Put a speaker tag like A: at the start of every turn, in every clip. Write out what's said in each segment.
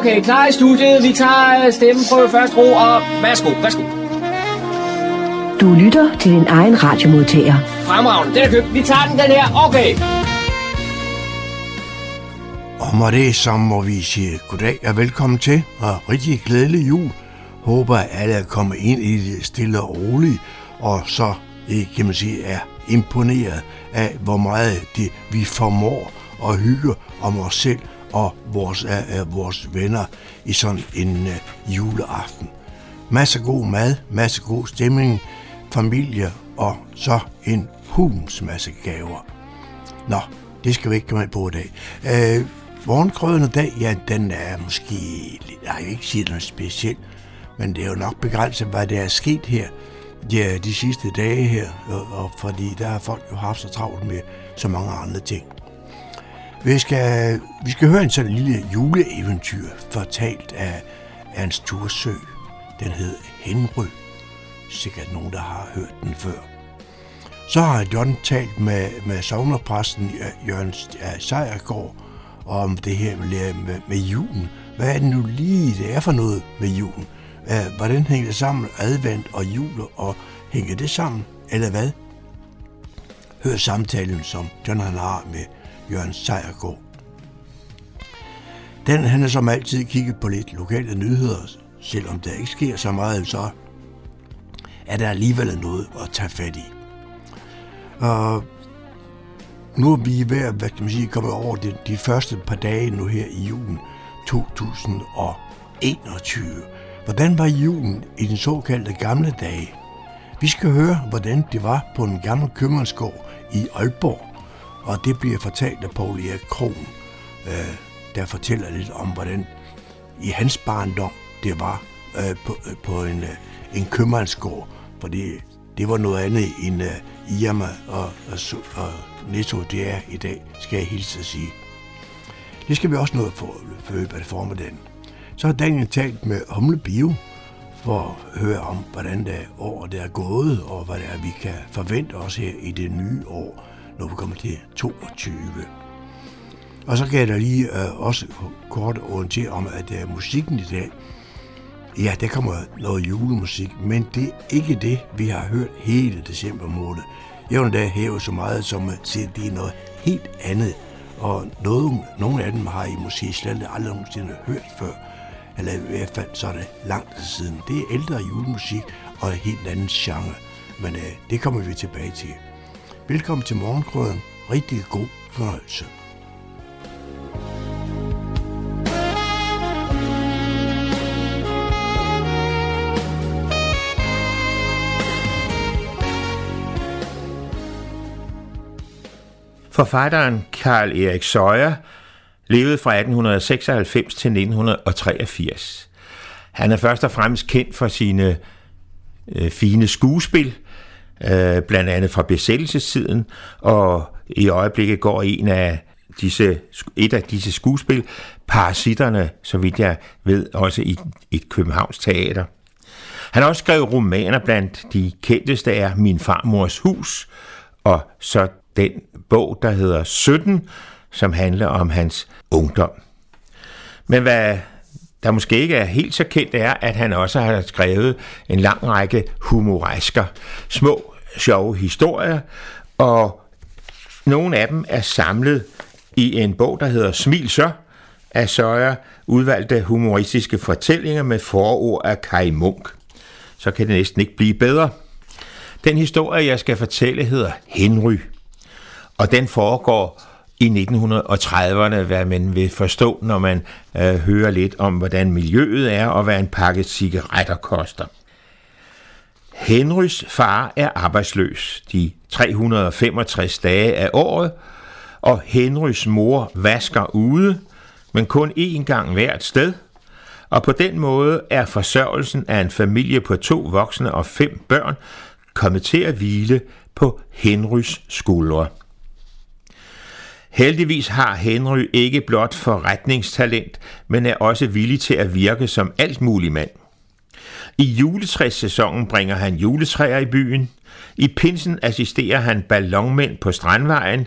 A: Okay, klar i studiet. Vi tager øh, stemmen på første ro, og værsgo, værsgo.
B: Du lytter til din egen radiomodtager.
A: Fremragende, den er købt. Vi tager den, den her. Okay.
C: Og med det, så må vi sige goddag og velkommen til, og rigtig glædelig jul. Håber, at alle er kommet ind i det stille og roligt, og så, kan man sige, er imponeret af, hvor meget det, vi formår at hygge om os selv og vores, øh, øh, vores venner i sådan en øh, juleaften. Masser god mad, masser god stemning, familie og så en hulens masse gaver. Nå, det skal vi ikke komme ind på i dag. Øh, morgenkrødende dag, ja, den er måske, jeg vil ikke sige noget specielt, men det er jo nok begrænset, hvad der er sket her ja, de sidste dage her, og, og fordi der har folk jo haft så travlt med så mange andre ting. Vi skal, vi skal høre en sådan lille juleeventyr, fortalt af Ernst Thursø. Den hed Henry. Sikkert nogen, der har hørt den før. Så har John talt med, med sovnerpræsten Jørgen Sejergaard om det her med, med, med julen. Hvad er det nu lige, det er for noget med julen? Hvordan hænger det sammen, advent og jul, og hænger det sammen, eller hvad? Hør samtalen, som John han har med Jørgen Sejergaard. Den han har som altid kigget på lidt lokale nyheder, selvom der ikke sker så meget, så er der alligevel noget at tage fat i. Og nu er vi ved at, hvad kan man sige, komme over de, de første par dage nu her i julen 2021. Hvordan var julen i den såkaldte gamle dage? Vi skal høre, hvordan det var på en gammel købmandsgård i Aalborg, og det bliver fortalt af Paul Erik Kron, øh, der fortæller lidt om, hvordan i hans barndom det var øh, på, øh, på en, øh, en købmandsgård, for det, det var noget andet end øh, Irma og, og, og Netto, det er i dag, skal jeg hilse at sige. Det skal vi også nå for, for løbet af formiddagen. Så har Daniel talt med Humle Bio for at høre om, hvordan det år det er gået, og hvad det er, vi kan forvente os her i det nye år, når vi kommer til 22. Og så kan jeg da lige øh, også kort orientere om, at øh, musikken i dag, ja, der kommer noget julemusik, men det er ikke det, vi har hørt hele december måned. Jeg vil da hæve så meget som at sige, at det er noget helt andet, og noget, nogle af dem har I måske slet aldrig nogensinde hørt før, eller i hvert fald så er det lang tid siden. Det er ældre julemusik og en helt anden genre, men øh, det kommer vi tilbage til. Velkommen til Morgenkrøden. Rigtig god fornøjelse.
D: Forfatteren Karl Erik Søjer levede fra 1896 til 1983. Han er først og fremmest kendt for sine øh, fine skuespil, øh, blandt andet fra besættelsestiden, og i øjeblikket går en af disse, et af disse skuespil, Parasitterne, så vidt jeg ved, også i et Københavns teater. Han har også skrevet romaner blandt de kendteste er Min farmors hus, og så den bog, der hedder 17, som handler om hans ungdom. Men hvad der måske ikke er helt så kendt, er, at han også har skrevet en lang række humoresker, små, sjove historier, og nogle af dem er samlet i en bog, der hedder Smil så, af Søjer, udvalgte humoristiske fortællinger med forord af Kai Munk. Så kan det næsten ikke blive bedre. Den historie, jeg skal fortælle, hedder Henry, og den foregår i 1930'erne, hvad man vil forstå, når man øh, hører lidt om, hvordan miljøet er, og hvad en pakke cigaretter koster. Henrys far er arbejdsløs de 365 dage af året, og Henrys mor vasker ude, men kun én gang hvert sted, og på den måde er forsørgelsen af en familie på to voksne og fem børn kommet til at hvile på Henrys skuldre. Heldigvis har Henry ikke blot forretningstalent, men er også villig til at virke som alt mulig mand. I juletræssæsonen bringer han juletræer i byen. I pinsen assisterer han ballonmænd på Strandvejen.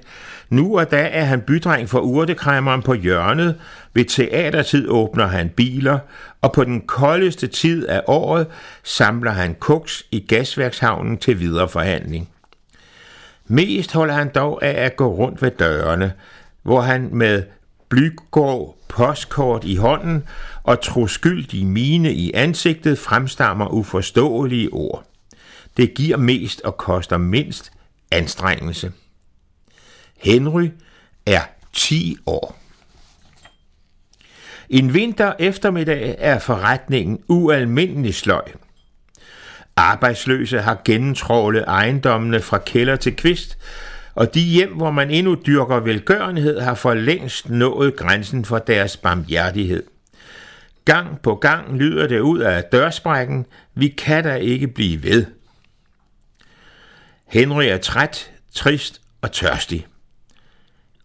D: Nu og da er han bydreng for urtekræmmeren på hjørnet. Ved teatertid åbner han biler, og på den koldeste tid af året samler han koks i gasværkshavnen til videre forhandling. Mest holder han dog af at gå rundt ved dørene, hvor han med blygrå postkort i hånden og troskyldig mine i ansigtet fremstammer uforståelige ord. Det giver mest og koster mindst anstrengelse. Henry er 10 år. En vinter eftermiddag er forretningen ualmindelig sløj. Arbejdsløse har gennemtrålet ejendommene fra kælder til kvist, og de hjem, hvor man endnu dyrker velgørenhed, har for længst nået grænsen for deres barmhjertighed. Gang på gang lyder det ud af dørsprækken, vi kan da ikke blive ved. Henry er træt, trist og tørstig.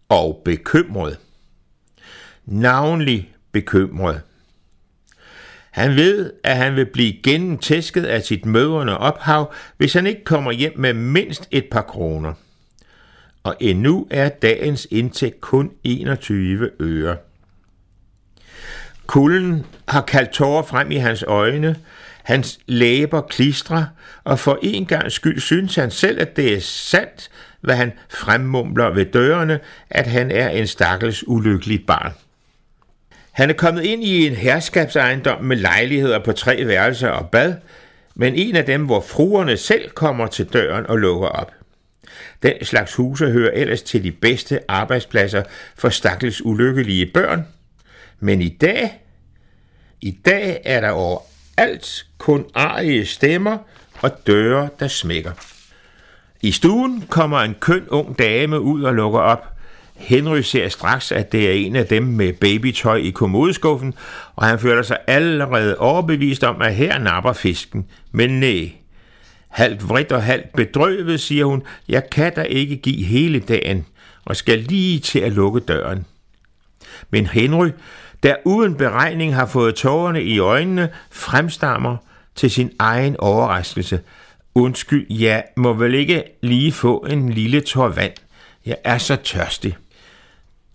D: Og bekymret. Navnlig bekymret. Han ved, at han vil blive gennemtæsket af sit mødrende ophav, hvis han ikke kommer hjem med mindst et par kroner. Og endnu er dagens indtægt kun 21 øre. Kulden har kaldt tårer frem i hans øjne, hans læber klistrer, og for en gang skyld synes han selv, at det er sandt, hvad han fremmumler ved dørene, at han er en stakkels ulykkelig barn. Han er kommet ind i en herskabsejendom med lejligheder på tre værelser og bad, men en af dem, hvor fruerne selv kommer til døren og lukker op. Den slags huse hører ellers til de bedste arbejdspladser for stakkels ulykkelige børn. Men i dag, i dag er der overalt kun arige stemmer og døre, der smækker. I stuen kommer en køn ung dame ud og lukker op – Henry ser straks, at det er en af dem med babytøj i kommodeskuffen, og han føler sig allerede overbevist om, at her napper fisken. Men nej, halvt vridt og halvt bedrøvet, siger hun, jeg kan da ikke give hele dagen, og skal lige til at lukke døren. Men Henry, der uden beregning har fået tårerne i øjnene, fremstammer til sin egen overraskelse. Undskyld, jeg må vel ikke lige få en lille tår vand. Jeg er så tørstig.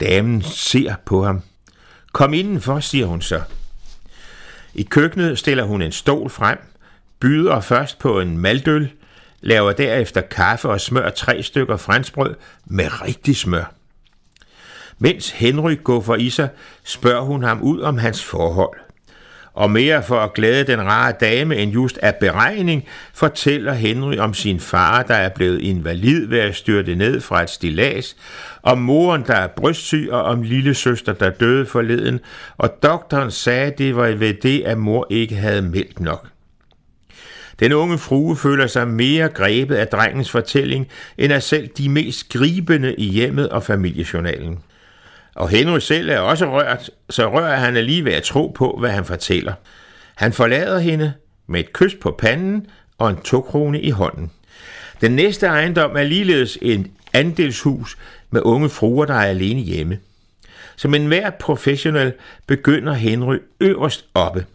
D: Damen ser på ham. Kom indenfor, siger hun så. I køkkenet stiller hun en stol frem, byder først på en maldøl, laver derefter kaffe og smør tre stykker franskbrød med rigtig smør. Mens Henry går for i sig, spørger hun ham ud om hans forhold og mere for at glæde den rare dame end just af beregning, fortæller Henry om sin far, der er blevet invalid ved at styrte ned fra et stilas, om moren, der er brystsyg, og om lille søster, der døde forleden, og doktoren sagde, det var ved det, at mor ikke havde meldt nok. Den unge frue føler sig mere grebet af drengens fortælling, end af selv de mest gribende i hjemmet og familiejournalen. Og Henry selv er også rørt, så rører han lige ved at tro på, hvad han fortæller. Han forlader hende med et kys på panden og en tokrone i hånden. Den næste ejendom er ligeledes en andelshus med unge fruer, der er alene hjemme. Som en professionel begynder Henry øverst oppe.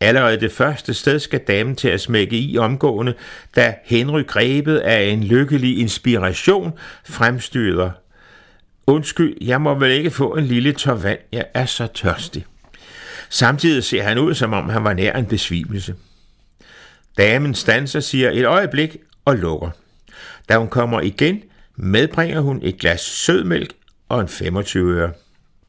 D: Allerede det første sted skal damen til at smække i omgående, da Henry grebet af en lykkelig inspiration fremstøder Undskyld, jeg må vel ikke få en lille tør vand. Jeg er så tørstig. Samtidig ser han ud, som om han var nær en besvimelse. Damen stanser, siger et øjeblik og lukker. Da hun kommer igen, medbringer hun et glas sødmælk og en 25 øre.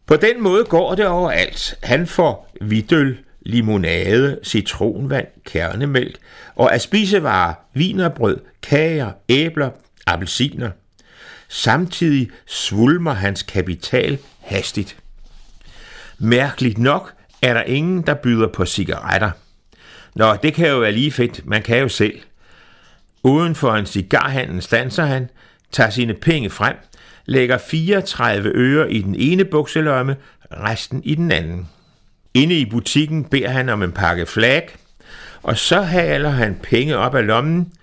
D: På den måde går det overalt. Han får vidøl, limonade, citronvand, kernemælk og af spisevarer, vinerbrød, kager, æbler, appelsiner – Samtidig svulmer hans kapital hastigt. Mærkeligt nok er der ingen, der byder på cigaretter. Nå, det kan jo være lige fedt, man kan jo selv. Uden for en cigarhandel stanser han, tager sine penge frem, lægger 34 øre i den ene bukselomme, resten i den anden. Inde i butikken beder han om en pakke flag, og så haler han penge op af lommen,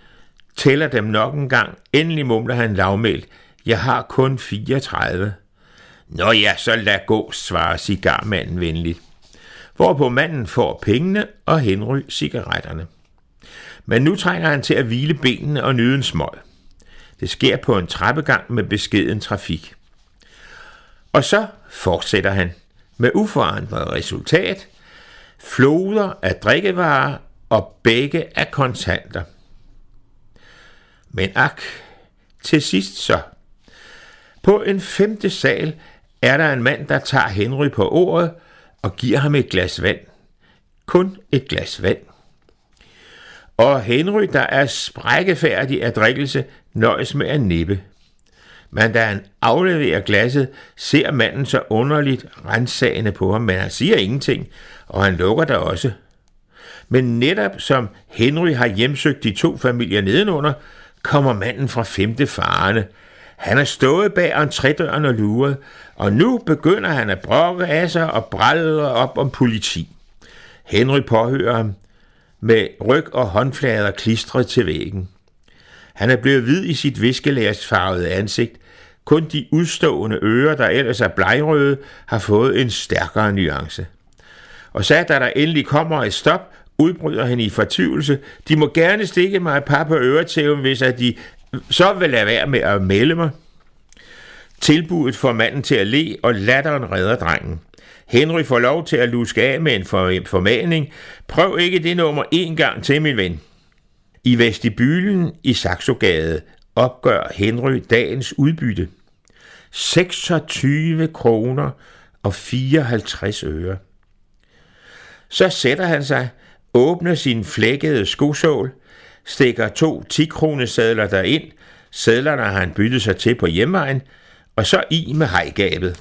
D: tæller dem nok en gang, endelig mumler han lavmælt. Jeg har kun 34. Nå ja, så lad gå, svarer cigarmanden venligt. hvorpå manden får pengene og Henry cigaretterne. Men nu trænger han til at hvile benene og nyde en smøg. Det sker på en trappegang med beskeden trafik. Og så fortsætter han med uforandret resultat, floder af drikkevarer og begge af kontanter. Men ak, til sidst så. På en femte sal er der en mand, der tager Henry på ordet og giver ham et glas vand. Kun et glas vand. Og Henry, der er sprækkefærdig af drikkelse, nøjes med at nippe. Men da han afleverer glasset, ser manden så underligt rensagende på ham, men han siger ingenting, og han lukker der også. Men netop som Henry har hjemsøgt de to familier nedenunder, kommer manden fra femte farne. Han er stået bag entrédøren og luret, og nu begynder han at brokke af sig og brælde op om politi. Henry påhører ham med ryg og håndflader klistret til væggen. Han er blevet hvid i sit viskelærsfarvede ansigt. Kun de udstående ører, der ellers er blegrøde, har fået en stærkere nuance. Og så da der endelig kommer et stop, udbryder han i fortvivlelse. De må gerne stikke mig et par på øretæven, hvis at de så vil lade være med at melde mig. Tilbuddet får manden til at le, og latteren redder drengen. Henry får lov til at luske af med en formaning. Prøv ikke det nummer en gang til, min ven. I vestibylen i Saxogade opgør Henry dagens udbytte. 26 kroner og 54 øre. Så sætter han sig, åbner sin flækkede skosål, stikker to 10 kronesedler derind, sedlerne har han byttet sig til på hjemvejen, og så i med hejgabet.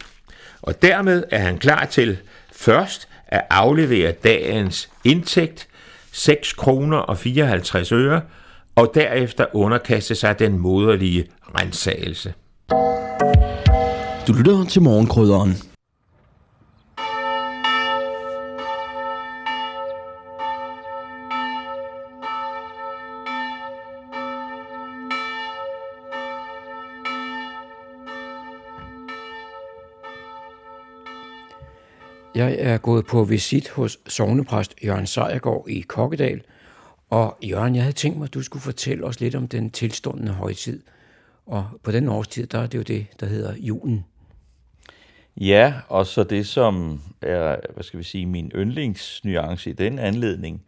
D: Og dermed er han klar til først at aflevere dagens indtægt, 6 kroner og 54 øre, og derefter underkaste sig den moderlige rensagelse.
E: Du lytter til morgenkrydderen.
A: Jeg er gået på visit hos sovnepræst Jørgen Sejergaard i Kokkedal. Og Jørgen, jeg havde tænkt mig, at du skulle fortælle os lidt om den tilståndende højtid. Og på den årstid, der er det jo det, der hedder julen.
F: Ja, og så det, som er, hvad skal vi sige, min yndlingsnuance i den anledning,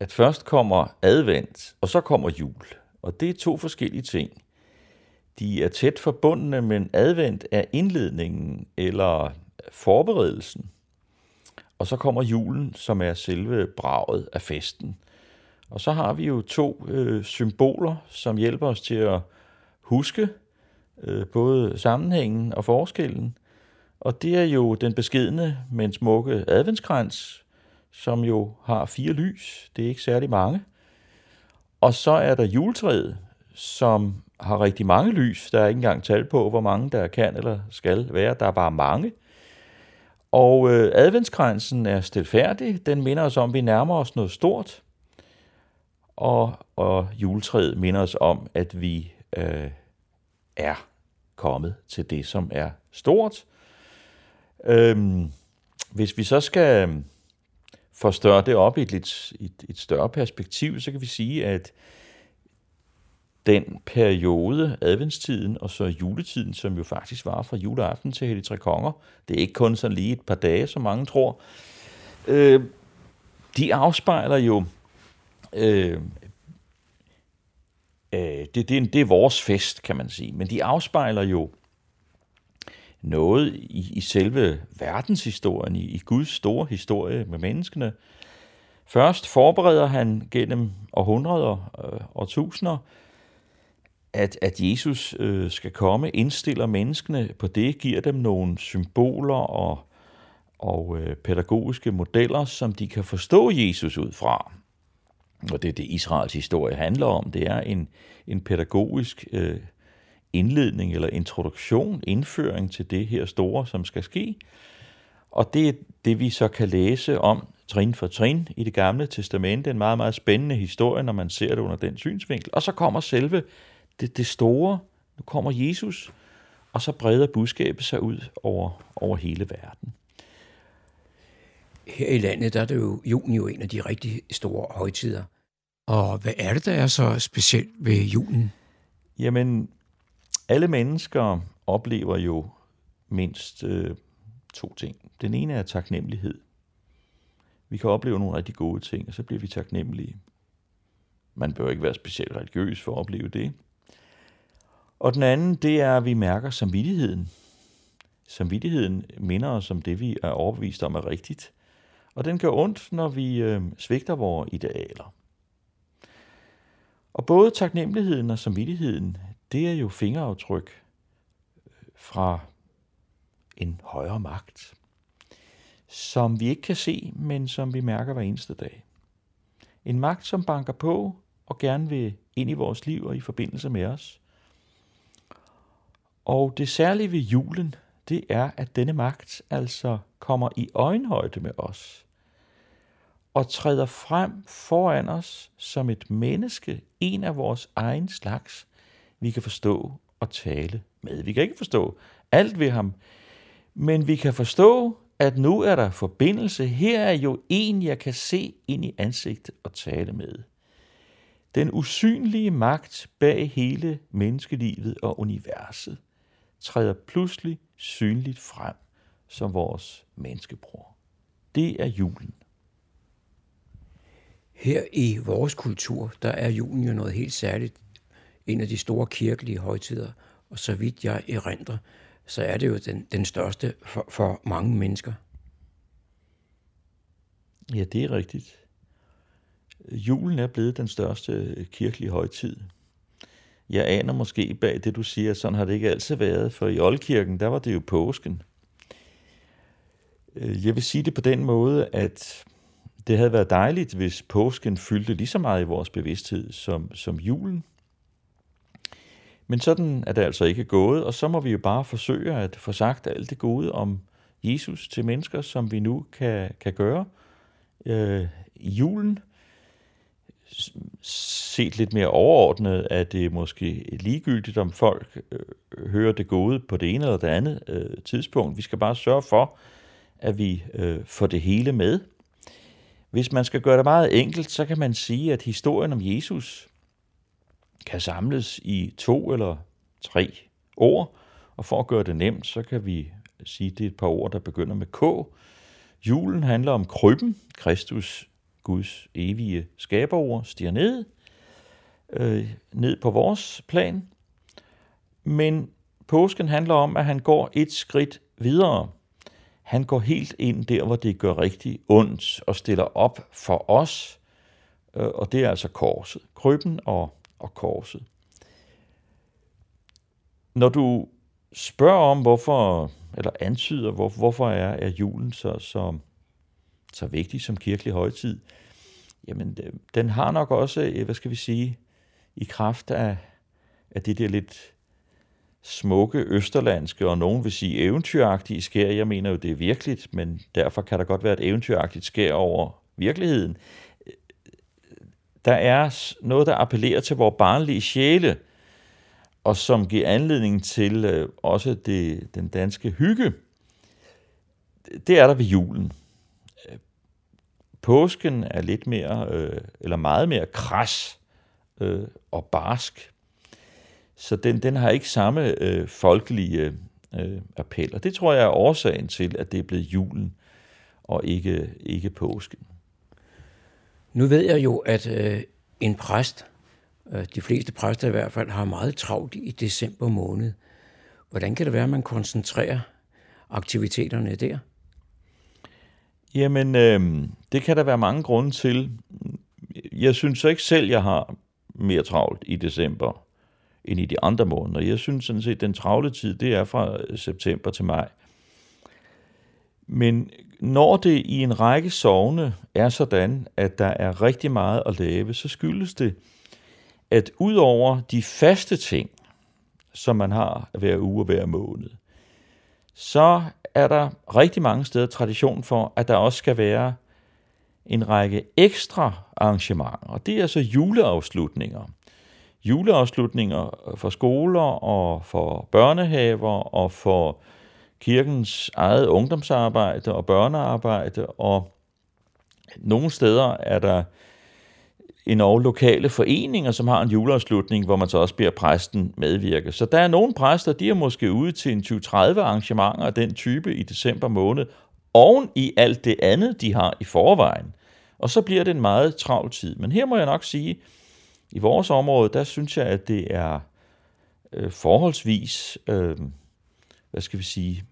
F: at først kommer advent, og så kommer jul. Og det er to forskellige ting. De er tæt forbundne, men advent er indledningen eller forberedelsen. Og så kommer julen, som er selve braget af festen. Og så har vi jo to øh, symboler, som hjælper os til at huske øh, både sammenhængen og forskellen. Og det er jo den beskedne, men smukke adventskrans, som jo har fire lys. Det er ikke særlig mange. Og så er der juletræet, som har rigtig mange lys. Der er ikke engang tal på, hvor mange der kan eller skal være. Der er bare mange. Og øh, adventskransen er stilfærdig. Den minder os om, at vi nærmer os noget stort. Og, og juletræet minder os om, at vi øh, er kommet til det, som er stort. Øhm, hvis vi så skal forstørre det op i et, lidt, et, et større perspektiv, så kan vi sige, at den periode, adventstiden og så juletiden, som jo faktisk var fra juleaften til Hellig Tre Konger, det er ikke kun sådan lige et par dage, som mange tror, øh, de afspejler jo, øh, øh, det, det, det er vores fest, kan man sige, men de afspejler jo noget i, i selve verdenshistorien, i, i Guds store historie med menneskene. Først forbereder han gennem århundreder og øh, tusinder, at, at Jesus øh, skal komme, indstiller menneskene på det, giver dem nogle symboler og, og øh, pædagogiske modeller, som de kan forstå Jesus ud fra. Og det er det, Israels historie handler om. Det er en, en pædagogisk øh, indledning eller introduktion, indføring til det her store, som skal ske. Og det er det, vi så kan læse om trin for trin i det gamle testamente. En meget, meget spændende historie, når man ser det under den synsvinkel. Og så kommer selve det, det store. Nu kommer Jesus, og så breder budskabet sig ud over, over hele verden.
A: Her i landet der er det jo julen jo en af de rigtig store højtider. Og hvad er det, der er så specielt ved julen?
F: Jamen, alle mennesker oplever jo mindst øh, to ting. Den ene er taknemmelighed. Vi kan opleve nogle rigtig gode ting, og så bliver vi taknemmelige. Man bør ikke være specielt religiøs for at opleve det. Og den anden, det er, at vi mærker samvittigheden. Samvittigheden minder os om det, vi er overbevist om er rigtigt. Og den gør ondt, når vi øh, svigter vores idealer. Og både taknemmeligheden og samvittigheden, det er jo fingeraftryk øh, fra en højere magt, som vi ikke kan se, men som vi mærker hver eneste dag. En magt, som banker på og gerne vil ind i vores liv og i forbindelse med os. Og det særlige ved julen, det er, at denne magt altså kommer i øjenhøjde med os og træder frem foran os som et menneske, en af vores egen slags, vi kan forstå og tale med. Vi kan ikke forstå alt ved ham, men vi kan forstå, at nu er der forbindelse. Her er jo en, jeg kan se ind i ansigtet og tale med. Den usynlige magt bag hele menneskelivet og universet træder pludselig synligt frem som vores menneskebror. Det er julen.
A: Her i vores kultur, der er julen jo noget helt særligt. En af de store kirkelige højtider, og så vidt jeg erindrer, så er det jo den, den største for, for mange mennesker.
F: Ja, det er rigtigt. Julen er blevet den største kirkelige højtid. Jeg aner måske bag det, du siger, sådan har det ikke altid været, for i Oldkirken, der var det jo påsken. Øh, jeg vil sige det på den måde, at det havde været dejligt, hvis påsken fyldte lige så meget i vores bevidsthed som, som julen. Men sådan er det altså ikke gået, og så må vi jo bare forsøge at få sagt alt det gode om Jesus til mennesker, som vi nu kan, kan gøre øh, i julen. Set lidt mere overordnet at det måske ligegyldigt, om folk øh, hører det gode på det ene eller det andet øh, tidspunkt. Vi skal bare sørge for, at vi øh, får det hele med. Hvis man skal gøre det meget enkelt, så kan man sige, at historien om Jesus kan samles i to eller tre ord, og for at gøre det nemt, så kan vi sige, at det er et par ord, der begynder med K. Julen handler om krybben, Kristus, Guds evige skaberord, stiger ned, øh, ned på vores plan. Men påsken handler om, at han går et skridt videre. Han går helt ind der, hvor det gør rigtig ondt og stiller op for os. Øh, og det er altså korset. Krybben og, og korset. Når du spørger om, hvorfor, eller antyder, hvor, hvorfor er, er julen så, så, så vigtig som kirkelig højtid, jamen øh, den har nok også, øh, hvad skal vi sige, i kraft af, af det der lidt smukke, østerlandske og nogen vil sige eventyragtige skær. Jeg mener jo, det er virkeligt, men derfor kan der godt være et eventyragtigt skær over virkeligheden. Øh, der er noget, der appellerer til vores barnlige sjæle, og som giver anledning til også det, den danske hygge. Det er der ved julen. Påsken er lidt mere, øh, eller meget mere kras øh, og barsk så den, den har ikke samme øh, folkelige øh, appel. Og det tror jeg er årsagen til, at det er blevet julen og ikke, ikke påsken.
A: Nu ved jeg jo, at øh, en præst, øh, de fleste præster i hvert fald, har meget travlt i december måned. Hvordan kan det være, at man koncentrerer aktiviteterne der?
F: Jamen, øh, det kan der være mange grunde til. Jeg synes så ikke selv, jeg har mere travlt i december end i de andre måneder. Jeg synes sådan set, at den travle tid, det er fra øh, september til maj. Men når det i en række sovne er sådan, at der er rigtig meget at lave, så skyldes det, at udover de faste ting, som man har hver uge og hver måned, så er der rigtig mange steder tradition for, at der også skal være en række ekstra arrangementer. Og det er altså juleafslutninger juleafslutninger for skoler og for børnehaver og for kirkens eget ungdomsarbejde og børnearbejde og nogle steder er der endnu lokale foreninger, som har en juleafslutning, hvor man så også beder præsten medvirke. Så der er nogle præster, de er måske ude til en 20-30 arrangementer af den type i december måned, oven i alt det andet, de har i forvejen. Og så bliver det en meget travl tid. Men her må jeg nok sige, i vores område, der synes jeg, at det er øh, forholdsvis, øh, hvad skal vi sige,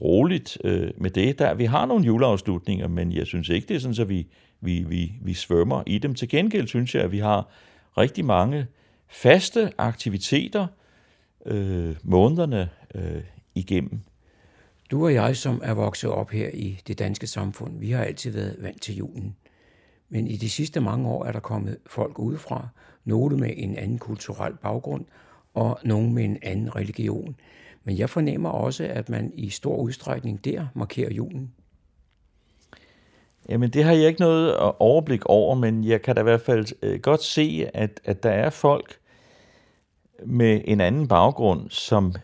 F: roligt øh, med det. Der, vi har nogle juleafslutninger, men jeg synes ikke, det er sådan, at vi, vi, vi, vi svømmer i dem. Til gengæld synes jeg, at vi har rigtig mange faste aktiviteter øh, månederne øh, igennem.
A: Du og jeg, som er vokset op her i det danske samfund, vi har altid været vant til julen. Men i de sidste mange år er der kommet folk udefra, nogle med en anden kulturel baggrund og nogle med en anden religion. Men jeg fornemmer også, at man i stor udstrækning der markerer julen.
F: Jamen det har jeg ikke noget overblik over, men jeg kan da i hvert fald øh, godt se, at, at der er folk med en anden baggrund, som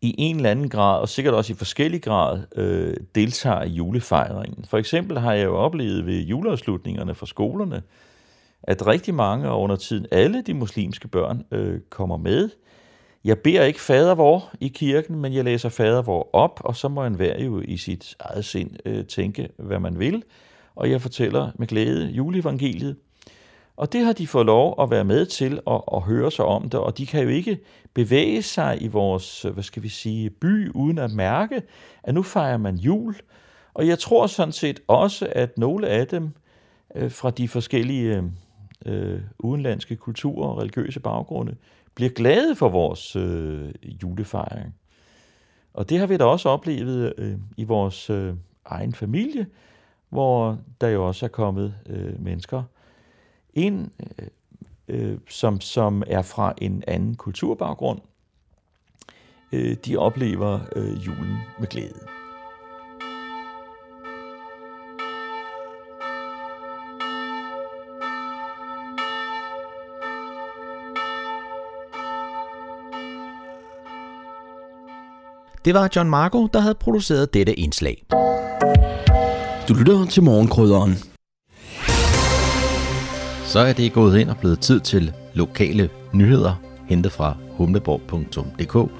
F: i en eller anden grad, og sikkert også i forskellig grad, øh, deltager i julefejringen. For eksempel har jeg jo oplevet ved juleafslutningerne for skolerne, at rigtig mange, og under tiden alle de muslimske børn, øh, kommer med. Jeg beder ikke fader vor i kirken, men jeg læser fader vor op, og så må en hver jo i sit eget sind øh, tænke, hvad man vil. Og jeg fortæller med glæde juleevangeliet. Og det har de fået lov at være med til og, og høre sig om det, og de kan jo ikke bevæge sig i vores, øh, hvad skal vi sige, by, uden at mærke, at nu fejrer man jul. Og jeg tror sådan set også, at nogle af dem øh, fra de forskellige øh, øh udenlandske kulturer og religiøse baggrunde bliver glade for vores øh, julefejring. Og det har vi da også oplevet øh, i vores øh, egen familie, hvor der jo også er kommet øh, mennesker ind, øh, øh som, som er fra en anden kulturbaggrund. Øh, de oplever øh, julen med glæde.
G: Det var John Marco, der havde produceret dette indslag.
E: Du lytter til morgenkrydderen.
G: Så er det gået ind og blevet tid til lokale nyheder, hentet fra humleborg.dk.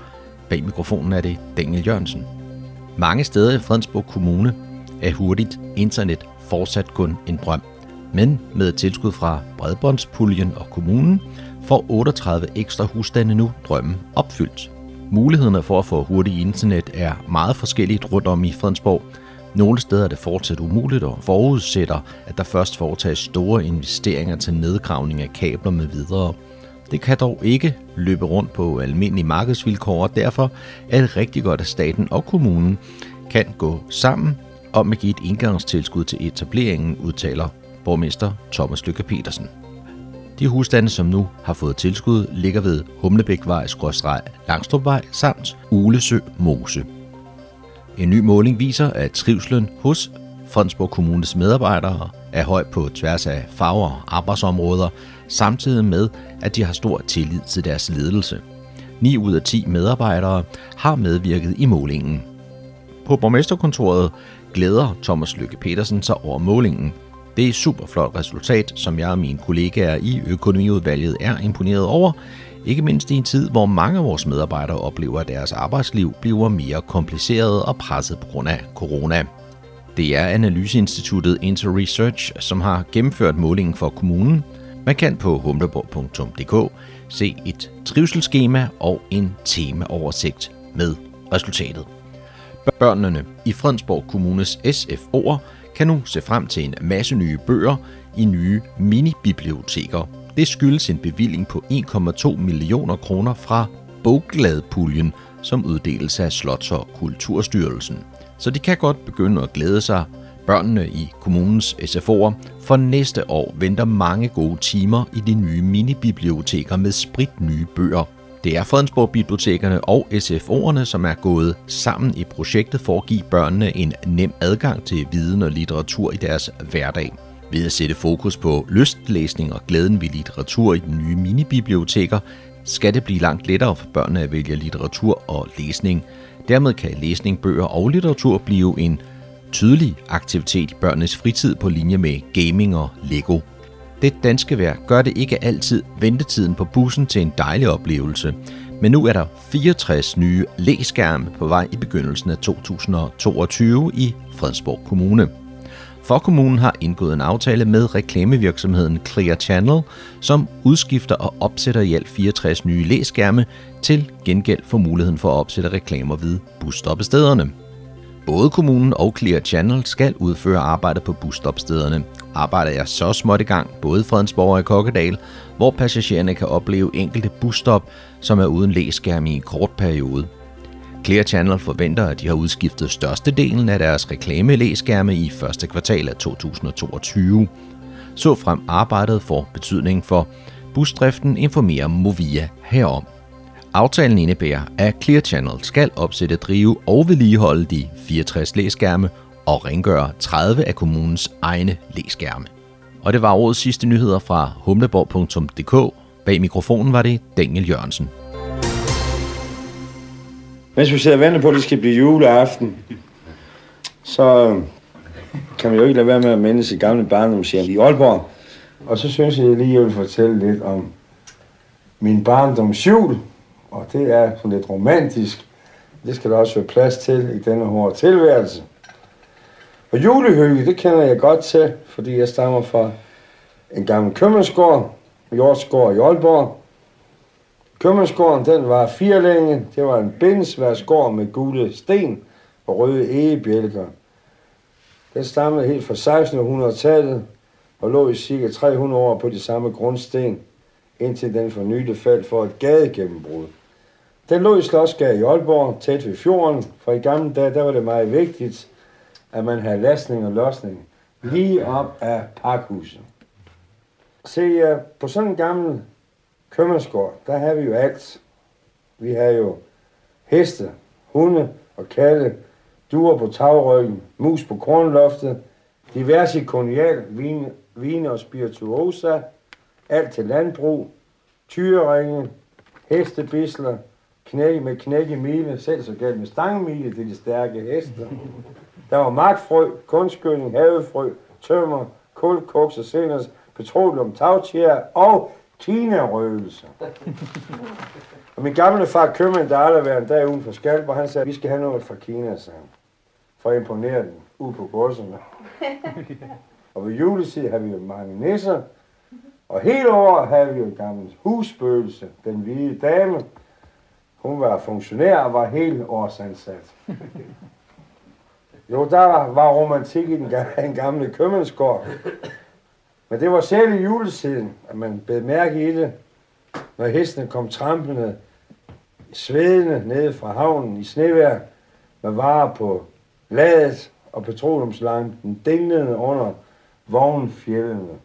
G: Bag mikrofonen er det Daniel Jørgensen. Mange steder i Fredensborg Kommune er hurtigt internet fortsat kun en drøm. Men med tilskud fra Bredbåndspuljen og kommunen får 38 ekstra husstande nu drømmen opfyldt. Mulighederne for at få hurtig internet er meget forskelligt rundt om i Fredensborg. Nogle steder er det fortsat umuligt og forudsætter, at der først foretages store investeringer til nedgravning af kabler med videre. Det kan dog ikke løbe rundt på almindelige markedsvilkår, og derfor er det rigtig godt, at staten og kommunen kan gå sammen om at give et indgangstilskud til etableringen, udtaler borgmester Thomas Lykke Petersen. De husstande, som nu har fået tilskud, ligger ved Humlebækvej, Langstrupvej samt Ulesø Mose. En ny måling viser, at trivslen hos Fredensborg Kommunes medarbejdere er høj på tværs af farver og arbejdsområder, samtidig med, at de har stor tillid til deres ledelse. 9 ud af 10 medarbejdere har medvirket i målingen. På borgmesterkontoret glæder Thomas Lykke Petersen sig over målingen – det er et super flot resultat, som jeg og mine kollegaer i økonomiudvalget er imponeret over, ikke mindst i en tid, hvor mange af vores medarbejdere oplever, at deres arbejdsliv bliver mere kompliceret og presset på grund af corona. Det er Analyseinstituttet Interresearch, som har gennemført målingen for kommunen. Man kan på humleborg.dk se et trivselsskema og en temaoversigt med resultatet. Børnene i Fredensborg Kommunes SFO'er kan nu se frem til en masse nye bøger i nye mini-biblioteker. Det skyldes en bevilling på 1,2 millioner kroner fra Boggladpuljen, som uddeles af Slots- og Kulturstyrelsen. Så de kan godt begynde at glæde sig. Børnene i kommunens SFO'er for næste år venter mange gode timer i de nye mini-biblioteker med sprit nye bøger. Det er Fredensborg Bibliotekerne og SFO'erne, som er gået sammen i projektet for at give børnene en nem adgang til viden og litteratur i deres hverdag. Ved at sætte fokus på lystlæsning og glæden ved litteratur i de nye minibiblioteker, skal det blive langt lettere for børnene at vælge litteratur og læsning. Dermed kan læsning, bøger og litteratur blive en tydelig aktivitet i børnenes fritid på linje med gaming og Lego. Det danske vejr gør det ikke altid ventetiden på bussen til en dejlig oplevelse, men nu er der 64 nye læskærme på vej i begyndelsen af 2022 i Fredensborg Kommune. For kommunen har indgået en aftale med reklamevirksomheden Clear Channel, som udskifter og opsætter i alt 64 nye læskærme til gengæld for muligheden for at opsætte reklamer ved busstoppestederne. Både kommunen og Clear Channel skal udføre arbejde på busstopstederne arbejder jeg så småt i gang, både i Fredensborg og i Kokkedal, hvor passagererne kan opleve enkelte busstop, som er uden læskærm i en kort periode. Clear Channel forventer, at de har udskiftet størstedelen af deres reklamelæskærme i første kvartal af 2022. Så frem arbejdet får betydning for busdriften, informerer Movia herom. Aftalen indebærer, at Clear Channel skal opsætte, drive og vedligeholde de 64 læskærme og rengøre 30 af kommunens egne læskærme. Og det var årets sidste nyheder fra humleborg.dk. Bag mikrofonen var det Daniel Jørgensen.
H: Mens vi sidder og venter på, at det skal blive juleaften, så øhm, kan vi jo ikke lade være med at minde sit gamle barndomshjem i Aalborg. Og så synes jeg lige, at jeg vil fortælle lidt om min barndomsjul. Og det er sådan lidt romantisk. Det skal der også være plads til i denne hårde tilværelse. Og julehygge, det kender jeg godt til, fordi jeg stammer fra en gammel købmandsgård, Jordsgård i Aalborg. Købmandsgården, den var firelænge. Det var en bindesværsgård med gule sten og røde egebjælker. Den stammede helt fra 1600-tallet og lå i cirka 300 år på de samme grundsten, indtil den for nylig faldt for et gadegennembrud. Den lå i Slottsgade i Aalborg, tæt ved fjorden, for i gamle dage der var det meget vigtigt, at man havde lastning og losning lige op af parkhuset. Se, øh, på sådan en gammel købmandsgård, der har vi jo alt. Vi har jo heste, hunde og katte, duer på tagryggen, mus på kornloftet, diverse konial, vine, vine og spirituosa, alt til landbrug, tyreringe, hestebisler, knæk med knæk i mile, selv så galt med stangmile til de stærke heste. Der var magtfrø, kunstgødning, havefrø, tømmer, kul, koks og seners, petroleum, tagtjær og Kina-røvelse. og min gamle far købmand, der aldrig været en dag uden for Skalborg, han sagde, vi skal have noget fra Kina, sagde han. For at imponere den ude på godserne. og ved juletid har vi jo mange nisser, og hele året havde vi jo gammel husbøgelse, den hvide dame. Hun var funktionær og var helt årsansat. Jo, der var romantik i den gamle købmandsgård. Men det var selv i juletiden, at man blev mærke i det, når hestene kom trampende, svedende nede fra havnen i snevær, med varer på ladet og petroleumslampen dinglende under vognfjellene.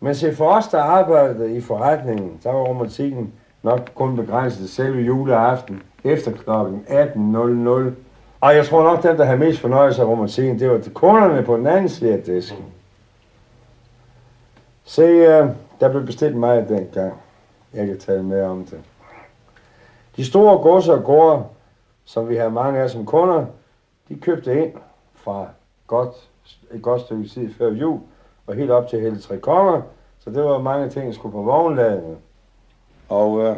H: Men se for os, der arbejdede i forretningen, der var romantikken nok kun begrænset selve juleaften efter kl. 18.00. Og jeg tror nok, den, der havde mest fornøjelse af romantikken, det var kunderne på den anden side af disken. Se, uh, der blev bestilt mig dengang. Jeg kan tale mere om det. De store godser og gårde, som vi har mange af som kunder, de købte ind fra godt, et godt stykke tid før jul, og helt op til hele tre konger, så det var mange ting, der skulle på vognladene. Og uh,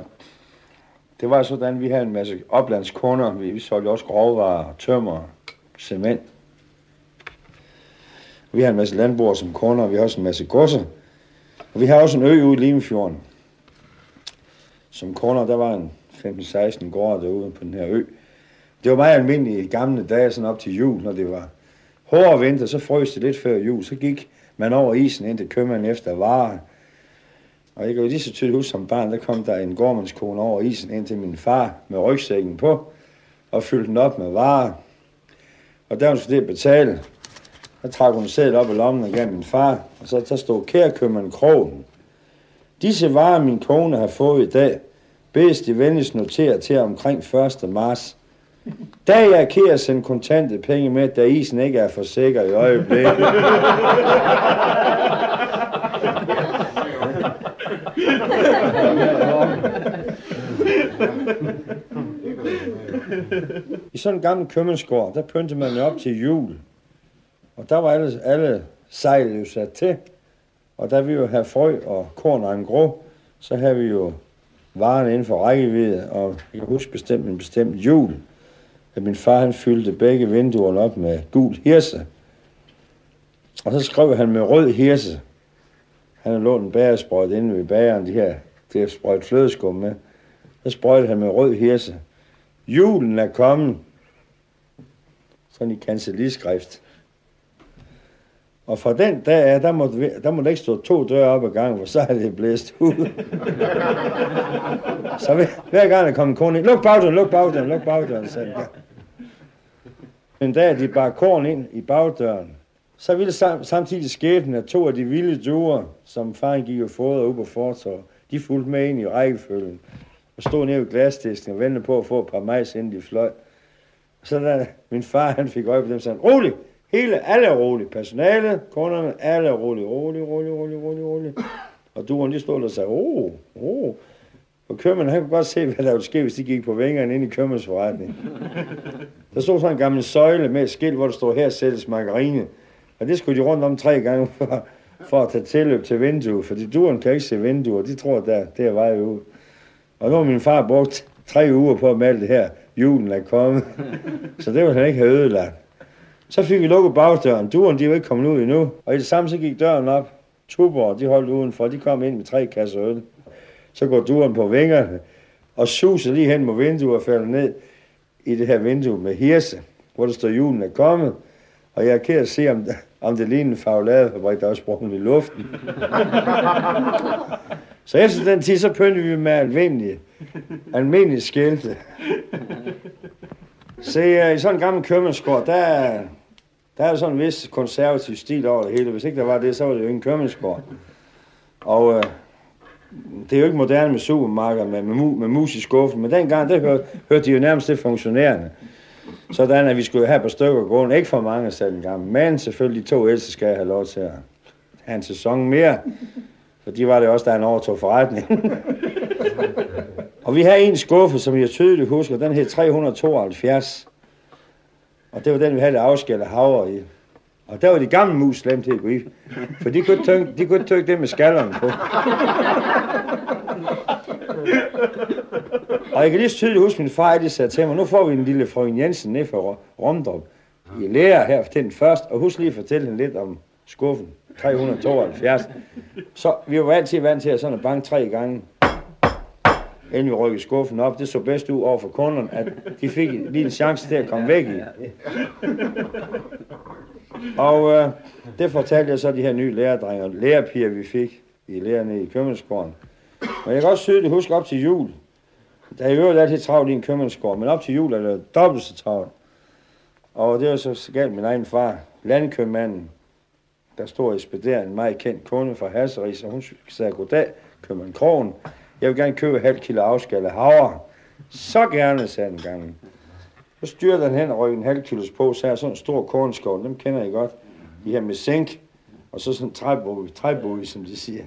H: det var sådan, at vi havde en masse oplandskunder. Vi, vi solgte også grovvarer, tømmer, cement. Vi har en masse landbrugere som kunder, og vi har også en masse godser. Og vi har også en ø ude i Limfjorden. Som kunder, der var en 15-16 gårde derude på den her ø. Det var meget almindeligt i gamle dage, sådan op til jul, når det var hård vinter, så frøs det lidt før jul. Så gik man over isen ind til købmanden efter varer. Og jeg kan jo lige så tydeligt huske som barn, der kom der en gårdmandskone over isen ind til min far med rygsækken på, og fyldte den op med varer. Og der hun skulle det betale, der trak hun sædet op i lommen og gav min far, og så der stod kærkøbmanden krogen. Disse varer, min kone har fået i dag, bedes de venligst notere til omkring 1. marts. Da jeg kære sende kontante penge med, da isen ikke er for sikker i øjeblikket. I sådan en gammel købmandsgård, der pyntede man jo op til jul. Og der var alle, alle sejl jo sat til. Og der vi jo have frø og korn og en grå, så havde vi jo varen inden for rækkevidde. Og jeg kan huske bestemt en bestemt jul, at min far han fyldte begge vinduerne op med gul hirse. Og så skrev han med rød hirse. Han havde lånt en bagersprøjt inde ved bageren, de her, det her sprøjt flødeskum med. Så sprøjtede han med rød hirse. Julen er kommet. Sådan i kanceliskrift. Og fra den dag af, der måtte, vi, der måtte ikke stå to døre op ad gangen, for så er det blæst ud. så hver, hver gang der kom en kone ind, luk bagdøren, luk bagdøren, luk bagdøren, sagde han. En dag, de bar korn ind i bagdøren, så ville samtidig skæbnen, at to af de vilde duer, som faren gik og fodrede op på fortorvet, de fulgte med ind i rækkefølgen og stod nede ved glasdisken og ventede på at få et par majs, inden de fløj. Så da min far han fik øje på dem, sagde han, rolig, hele, alle er rolig. personalet, kunderne, alle er rolig, rolig, rolig, rolig, rolig, rolig. Og dueren, de stod og sagde, åh, oh, åh. Oh. Og købmanden, han kunne godt se, hvad der ville ske, hvis de gik på vingerne ind i købmandsforretningen. Der stod sådan en gammel søjle med et skilt, hvor der stod, her sættes margarine. Og det skulle de rundt om tre gange for, for at tage tilløb til vinduet, fordi duren kan ikke se vinduer, de tror, der, det er vej ud. Og nu har min far brugt tre uger på at male det her, julen er kommet, så det ville han ikke have ødelagt. Så fik vi lukket bagdøren, duren de var ikke kommet ud endnu, og i det samme så gik døren op. Tuborg, de holdt udenfor, de kom ind med tre kasser øl. Så går duren på vingerne og suser lige hen mod vinduet og falder ned i det her vindue med hirse, hvor der står, julen er kommet. Og jeg er ked at se, om, om det ligner en fagladefabrik, der er sprunget i luften. så efter den tid, så pyntede vi med almindelige, almindelige skilte. Se, i sådan en gammel købmandsgård, der, der er sådan en vis konservativ stil over det hele. Hvis ikke der var det, så var det jo en købmandsgård. Og øh, det er jo ikke moderne med supermarkeder med, med, med mus i skuffen, men dengang, der hørte, hørte de jo nærmest det funktionerende. Sådan at vi skulle have på stykker gående. Ikke for mange sagde den gamle, men selvfølgelig to ældste skal have lov til at have en sæson mere. For de var det også, da han overtog forretning. og vi har en skuffe, som jeg tydeligt husker, den hed 372. Og det var den, vi havde afskældet havre i. Og der var de gamle mus slemt til at gå i. For de kunne ikke de kunne tøkke det med skallerne på. Og jeg kan lige så tydeligt huske, min far de sagde til mig, nu får vi en lille frøken Jensen ned fra Romdrup i lærer her til den første, og husk lige at fortælle hende lidt om skuffen. 372. Så vi var altid vant til at sådan bank tre gange, inden vi rykkede skuffen op. Det så bedst ud over for kunderne, at de fik en lille chance til at komme væk i. Og øh, det fortalte jeg så de her nye lærerdrenger, lærerpiger, vi fik i lærerne i købmandsgården. Men jeg kan også tydeligt huske op til jul. Der er øvrigt altid travlt i en købmandsgård, men op til jul er det dobbelt så travlt. Og det var så galt min egen far, landkøbmanden, der stod og ekspederede en meget kendt kunde fra Hasseris, og hun sagde, goddag, købmand Krogen. Jeg vil gerne købe halv kilo afskalle havre. Så gerne, sagde den gang. Så styrte den hen og røg en halv kilos på, så er sådan en stor kornskål, dem kender I godt. De her med sænk, og så sådan en træbog, træbog, som de siger.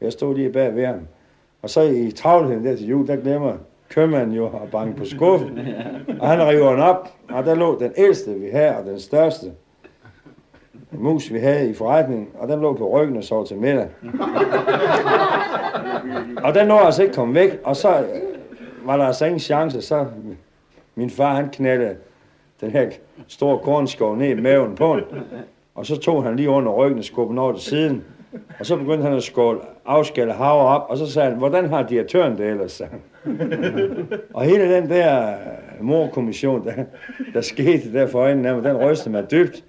H: Jeg stod lige bag ved ham. Og så i travlheden der til jul, der glemmer købmanden jo at banke på skuffen. Og han river den op, og der lå den ældste, vi havde, og den største mus, vi havde i forretningen, og den lå på ryggen og sov til middag. og den nåede altså ikke komme væk, og så var der altså ingen chance, så min far han knaldede den her store kornskov ned i maven på den, og så tog han lige under ryggen og skubbede over til siden, og så begyndte han at skåle, afskælde havre op, og så sagde han, hvordan har direktøren det ellers? Og hele den der morkommission, der, der skete der for øjnene af mig, den rystede mig dybt.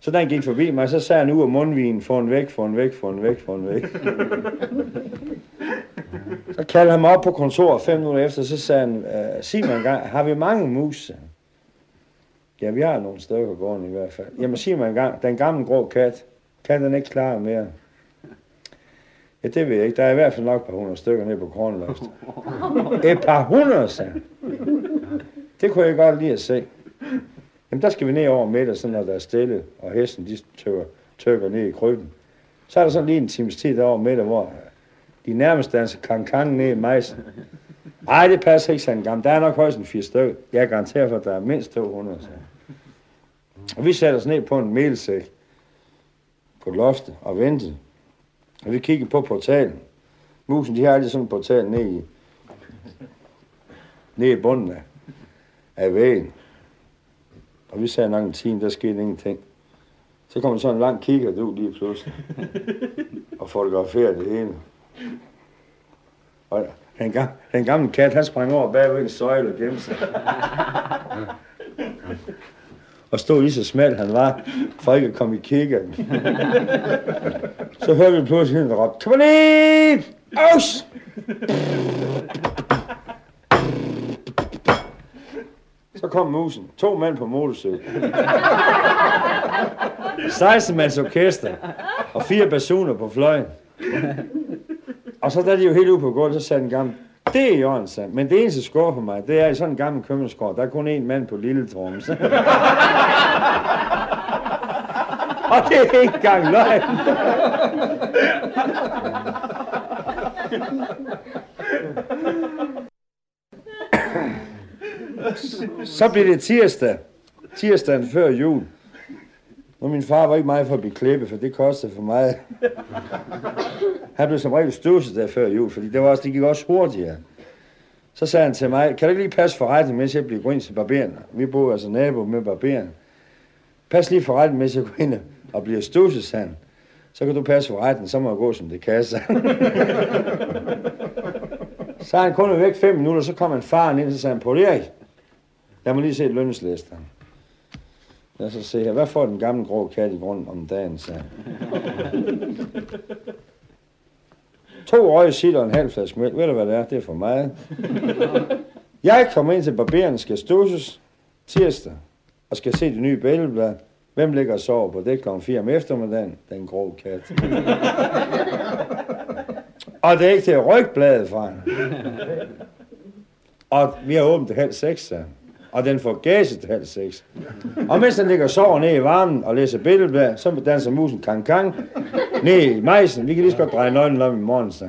H: Så han gik forbi mig, så sagde han ud af mundvinen, få en væk, få en væk, få en væk, få en væk. så kaldte han mig op på kontoret fem minutter efter, så sagde han, sig mig en gang, har vi mange mus? Ja, vi har nogle stykker gående i hvert fald. Jamen sig mig en gang, den gamle grå kat, kan den ikke klare mere? Ja, det ved jeg ikke. Der er i hvert fald nok et par hundrede stykker nede på Kornløst. Et par hundrede, sagde Det kunne jeg godt lide at se. Jamen, der skal vi ned over middag, så når der er stille, og hesten, de tøkker, tøkker ned i krybben. Så er der sådan lige en times tid derovre middag, hvor øh, de nærmest danser kan kan ned i majsen. Nej, det passer ikke, sagde gammel. Der er nok højst en fire stykker. Jeg garanterer for, at der er mindst 200, sagde. Og vi satte os ned på en melsæk på loftet og ventede. Og vi kiggede på portalen. Musen, de har altid sådan en portal ned i, ned i bunden af, af vægen. Og vi sagde nok en time, der skete ingenting. Så kom sådan en lang kigger ud lige pludselig. og fotograferede det hele. Og den, gamle, den gamle kat, han sprang over bagved en søjle og gemte sig. og stod lige så smal han var, for ikke at komme i kiggeren. så hørte vi pludselig en råbe, kom ned! Aus! Så kom musen. To mænd på motorcykel. 16 mands orkester. Og fire personer på fløjen. Og så da de jo helt ude på gulvet, så sagde den gamle, det er Jørgen, sagde. Men det eneste skår for mig, det er i sådan en gammel købmandsgård, der er kun én mand på lille tromme. Og det er ikke engang løgn. Så blev det tirsdag. Tirsdagen før jul. Nu, min far var ikke meget for at blive klippet, for det kostede for meget. Han blev som regel støvset der før jul, fordi det, var også, det gik også hurtigere. Så sagde han til mig, kan du ikke lige passe for retten, mens jeg bliver gå ind til barberen? Vi bor altså nabo med barberen. Pas lige for retten, mens jeg går ind og bliver støvset, sagde han. Så kan du passe for retten, så må jeg gå som det kan, sagde han. Så han kun væk fem minutter, så kom han faren ind, og så sagde han, Paul Erik, jeg må lige se lønslisteren. Lad os så se her. Hvad får den gamle grå kat i grund om dagen, sagde To røg sild og en halv flaske mælk. Ved du, hvad det er? Det er for meget. Jeg kommer ind til barberen, skal stusses tirsdag, og skal se det nye bælgeblad. Hvem ligger og sover på det kl. 4 om eftermiddagen? Den grå kat. og det er ikke til at rykke bladet fra Og vi har åbent til halv seks, sagde og den får gase til halv seks. Og mens den ligger og sover ned i varmen og læser billedblad, så danser musen kang kang ned i majsen. Vi kan lige så godt dreje nøglen om i morgen, så.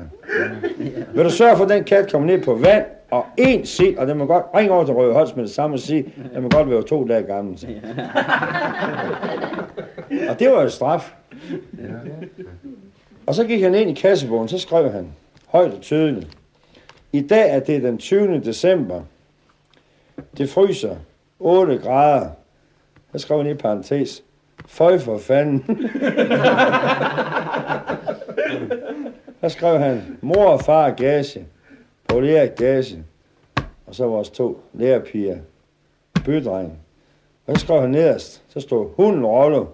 H: Vil du sørge for, at den kat kommer ned på vand, og en sild, og den må godt ringe over til Røde Holst med det samme og sige, den må godt være to dage gammel. Så. Og det var jo straf. Og så gik han ind i kassebogen, så skrev han højt og tydeligt. I dag er det den 20. december det fryser 8 grader. Jeg skrev i parentes. Føj for fanden. Der skrev han, mor og far gage, Paul Erik gage, og så vores to lærerpiger, bydreng. Og så skrev han nederst, så stod hunden Rollo.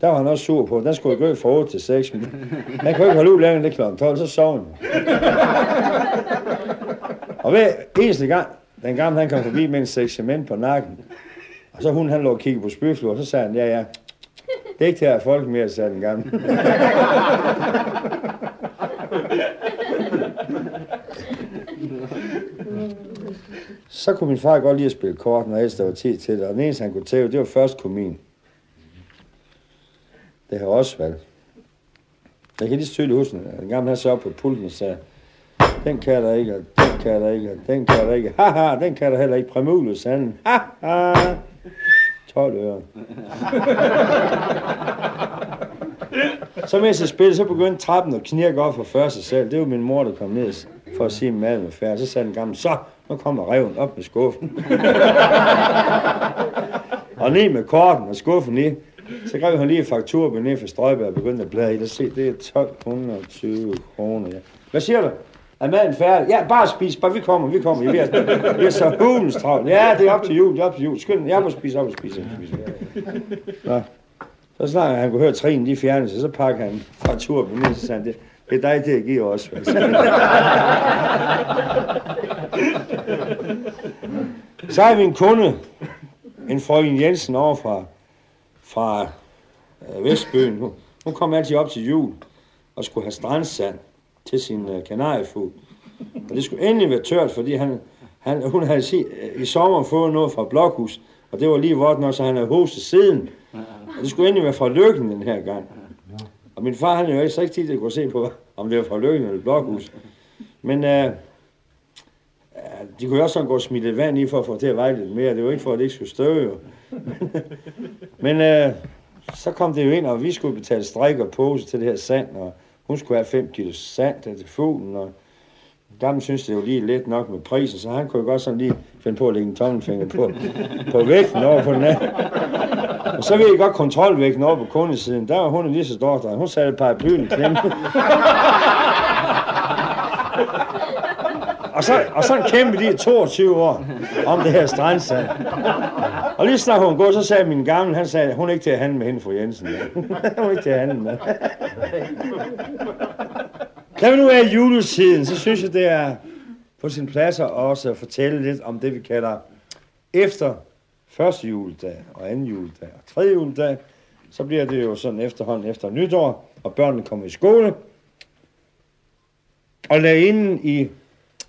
H: Der var han også sur på. Den skulle gå fra 8 til 6. Men han kunne ikke holde ud længere, det kl. 12, så sov han. Og hver eneste gang, den gamle, han kom forbi med en sæk cement på nakken. Og så hun, han lå og kiggede på spyflur, og så sagde han, ja, ja, det er ikke til at folk mere, sagde den gamle. så kunne min far godt lide at spille kort, når ellers der var tid til det. Og den eneste, han kunne tæve, det var først komin. Det har også valgt. Jeg kan lige tydeligt huske, at den gamle, han så op på pulten og sagde, den kan der ikke, og kan der ikke, den kan der ikke. Haha, den kan der heller ikke. Præmulus, han. Haha. 12 øre. så mens jeg spillede, så begyndte trappen at knirke op for første sig selv. Det var min mor, der kom ned for at sige, at maden var færdig. Så sagde den gamle, så, nu kommer reven op med skuffen. og ned med korten og skuffen i. Så greb han lige fakturer ned for Strøjberg og begyndte at bladre i. Se, det er 1220 kroner. Ja. Hvad siger du? Er maden færdig? Ja, bare spis. Bare vi kommer, vi kommer. Vi er, vi er så hulens travlt. Ja, det er op til jul, det er op til jul. Skynd, jeg må spise op og spise. spise. Nå. Så snart han kunne høre trin, de fjernede sig, så pakker han fra tur på min, så sagde han, det, det er dig, det jeg giver også. så har vi en kunde, en frøken Jensen over fra, fra øh, Hun, hun kom altid op til jul og skulle have strandsand til sin uh, kanariefugl. Og det skulle endelig være tørt, fordi han, han, hun havde sig, øh, i sommer fået noget fra Blokhus, og det var lige vort nok, så han havde hostet siden. Og det skulle endelig være fra Lykken den her gang. Og min far, han er jo ikke så ikke tid til at kunne se på, om det var fra Lykken eller Blokhus. Men uh, Ja, de kunne jo også sådan gå og smide lidt vand i for at få det til at veje lidt mere. Det var ikke for, at det ikke skulle støve. Jo. Men øh, så kom det jo ind, og vi skulle betale strik og pose til det her sand, og hun skulle have 5 kilo sand til fuglen, og Gamle synes det jo lige lidt nok med prisen, så han kunne jo godt sådan lige finde på at lægge en tommelfinger på, på vægten over på den anden. Og så ved jeg godt kontrolvægten over på kundesiden. Der var hun lige så stor, der. Hun satte et par i klemme. Og så, og sådan kæmpede de i 22 år om det her strandsand. Og lige snart hun går, så sagde min gamle, han sagde, hun er ikke til at handle med hende, fru Jensen. hun er ikke til at handle med. Da vi nu er i juletiden, så synes jeg, det er på sin plads at også at fortælle lidt om det, vi kalder efter første juledag og anden juledag og tredje juledag. Så bliver det jo sådan efterhånden efter nytår, og børnene kommer i skole. Og lærerinden i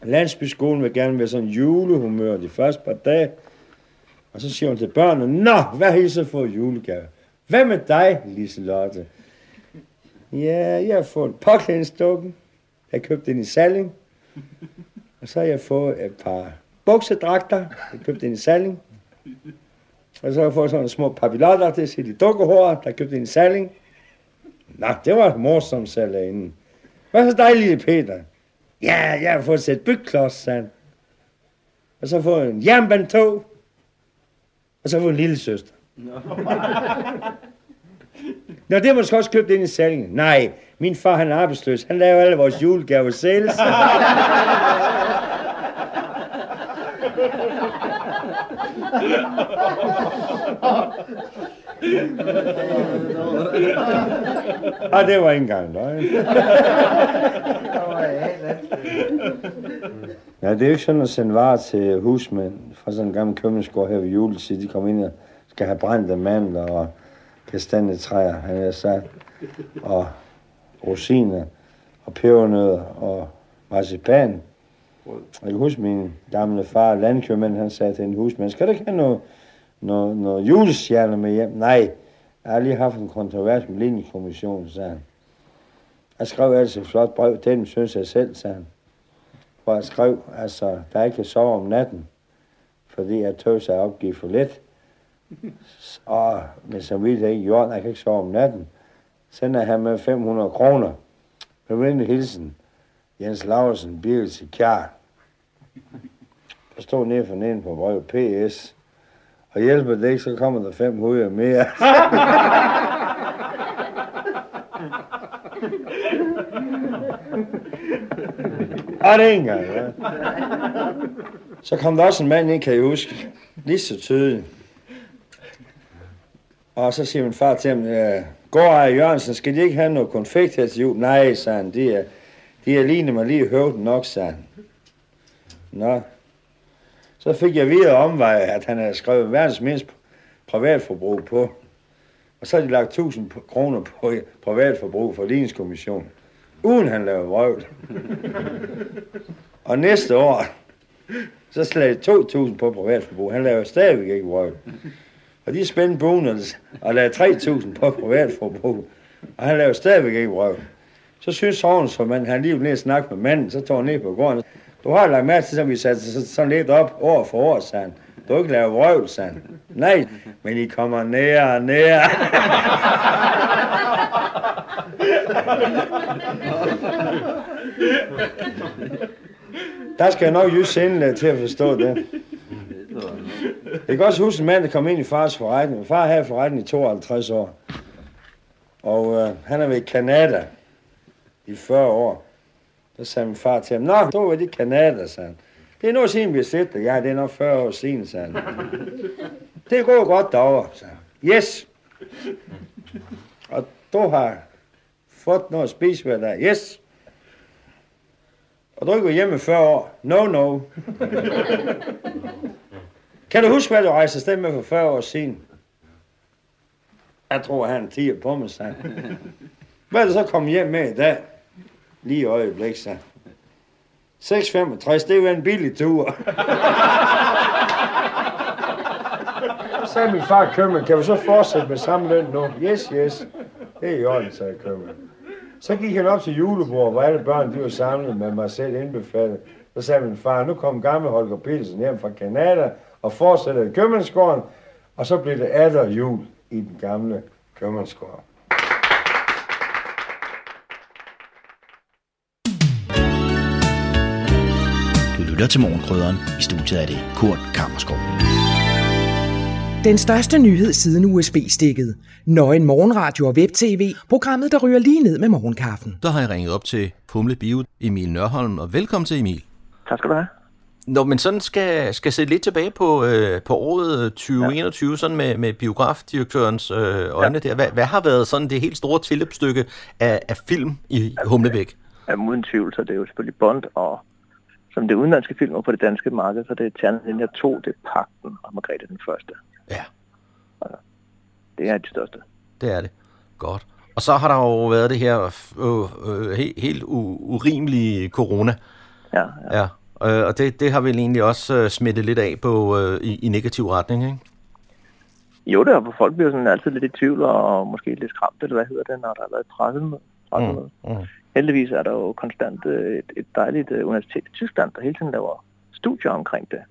H: landsbyskolen vil gerne være sådan julehumør de første par dage. Og så siger hun til børnene, Nå, hvad har I så fået julegave? Hvad med dig, Liselotte? Ja, jeg har fået påklædningsdukken. Jeg købte den i Salling. Og så har jeg fået et par buksedragter. Jeg købte den i Salling. Og så har jeg fået sådan en små papillotter til at sætte i dukkehår. Der købte den i Salling. Nå, det var morsomt, sagde lærerinden. Hvad så dig, lille Peter? Ja, jeg har fået sæt bygklods, sagde Og så får jeg en jernbandtog. Og så får jeg en lille søster. Nå, det har måske også købt ind i salgen. Nej, min far han er arbejdsløs. Han laver alle vores julegaver selv. Og det var ikke engang løgn. ja, det er jo ikke sådan at sende varer til husmænd fra sådan en gammel købmandsgård her ved juletid. De kommer ind og skal have brændte mandler og kastanjetræer, han har sagt, og rosiner og pebernødder og marcipan. Jeg kan huske min gamle far, landkøbmand, han sagde til en husmand, skal du ikke have noget, når, når julestjerner med hjem? Nej, jeg har lige haft en kontrovers med ligningskommissionen, sagde han. Jeg skrev altså et flot brev, til dem, synes jeg selv, sagde han. Hvor jeg skrev, altså, der ikke kan sove om natten, fordi jeg tøs at opgive for lidt. Og med så vidt jeg ikke gjort, jeg kan ikke sove om natten. Sender han med 500 kroner. Med venlig hilsen. Jens Laursen, Birgit Kjær. Der stod nede for neden på brevet PS. Og hjælper det ikke, så kommer der 500 mere. Og det ikke engang, ja. Så kom der også en mand ind, kan jeg huske. Lige så tydeligt. Og så siger min far til ham, ja, Gård Jørgensen, skal de ikke have noget konfekt her til jul? Nej, sagde han, de er, de er lige mig lige høvden nok, sagde han. Nå. Så fik jeg videre omvej, at han havde skrevet verdens mindst privatforbrug på. Og så har de lagt 1000 kroner på privatforbrug for ligningskommission. Uden han lavede vrøvl. og næste år, så slagde 2.000 på privatforbrug. Han lavede stadigvæk ikke vrøvl. Og de spændte bonus og lavede 3.000 på privatforbrug. Og han lavede stadigvæk ikke vrøvl. Så synes sovnsformanden, han lige ned og snakke med manden, så tog han ned på gården. Du har lagt mærke til, at vi satte sådan lidt op år for år, sagde han. Du har ikke lavet røv, sagde han. Nej, men I kommer nære og nære. Der skal jeg nok just sende til at forstå det. Jeg kan også huske en mand, der kom ind i fars forretning. Min far havde forretning i 52 år. Og øh, han har været i Kanada i 40 år. Så sagde min far til ham, Nå, du var i Kanada, sagde han. Det er noget siden, vi har set. Ja, det er nok 40 år siden, sagde han. Det går godt derovre, sagde han. Yes. Og du har fået noget at spise hver dag. Yes. Og du er ikke hjemme i 40 år. No, no. Kan du huske, hvad du rejste afsted med for 40 år siden? Jeg tror, han tiger på mig, sagde Hvad er det så kommet hjem med i dag? Lige øjeblik, så. 6,65, det er jo en billig tur. så sagde min far købmand, kan vi så fortsætte med samme løn nu? Yes, yes. Det er i orden, sagde købmand. Så gik han op til julebord, hvor alle børn de var samlet med mig selv indbefattet. Så sagde min far, nu kom gamle Holger Petersen hjem fra Kanada og fortsætter i købmandsgården. Og så blev det atter jul i den gamle købmandsgård.
E: Lytter til Morgenkrydderen. I studiet er det Kurt Kammerskov.
I: Den største nyhed siden USB-stikket. Nøgen morgenradio og web-tv. Programmet, der ryger lige ned med morgenkaffen.
G: Der har jeg ringet op til Humle Bio, Emil Nørholm, og velkommen til Emil.
J: Tak skal du have.
G: Når man sådan skal, skal se lidt tilbage på, øh, på året 2021, ja. sådan med, med biografdirektørens øh, øjne ja. der, hvad, hvad har været sådan det helt store tilløbsstykke af, af film i Humlebæk?
J: Ja, uden tvivl, så det er jo selvfølgelig Bond, og som det udenlandske film på det danske marked, så det er Ternet 2, det er Pakten og Margrethe den Første.
G: Ja.
J: Det er de største.
G: Det er det. Godt. Og så har der jo været det her øh, øh, helt, helt urimelige corona.
J: Ja,
G: ja. ja. Øh, og det, det har vel egentlig også øh, smittet lidt af på øh, i, i negativ retning, ikke?
J: Jo, det er, for folk bliver sådan altid lidt i tvivl, og måske lidt skræmt, eller hvad hedder det, når der har været pressemøde.
G: Mm, mm.
J: Heldigvis er der jo konstant øh, et, et dejligt øh, universitet i Tyskland, der hele tiden laver studier omkring det.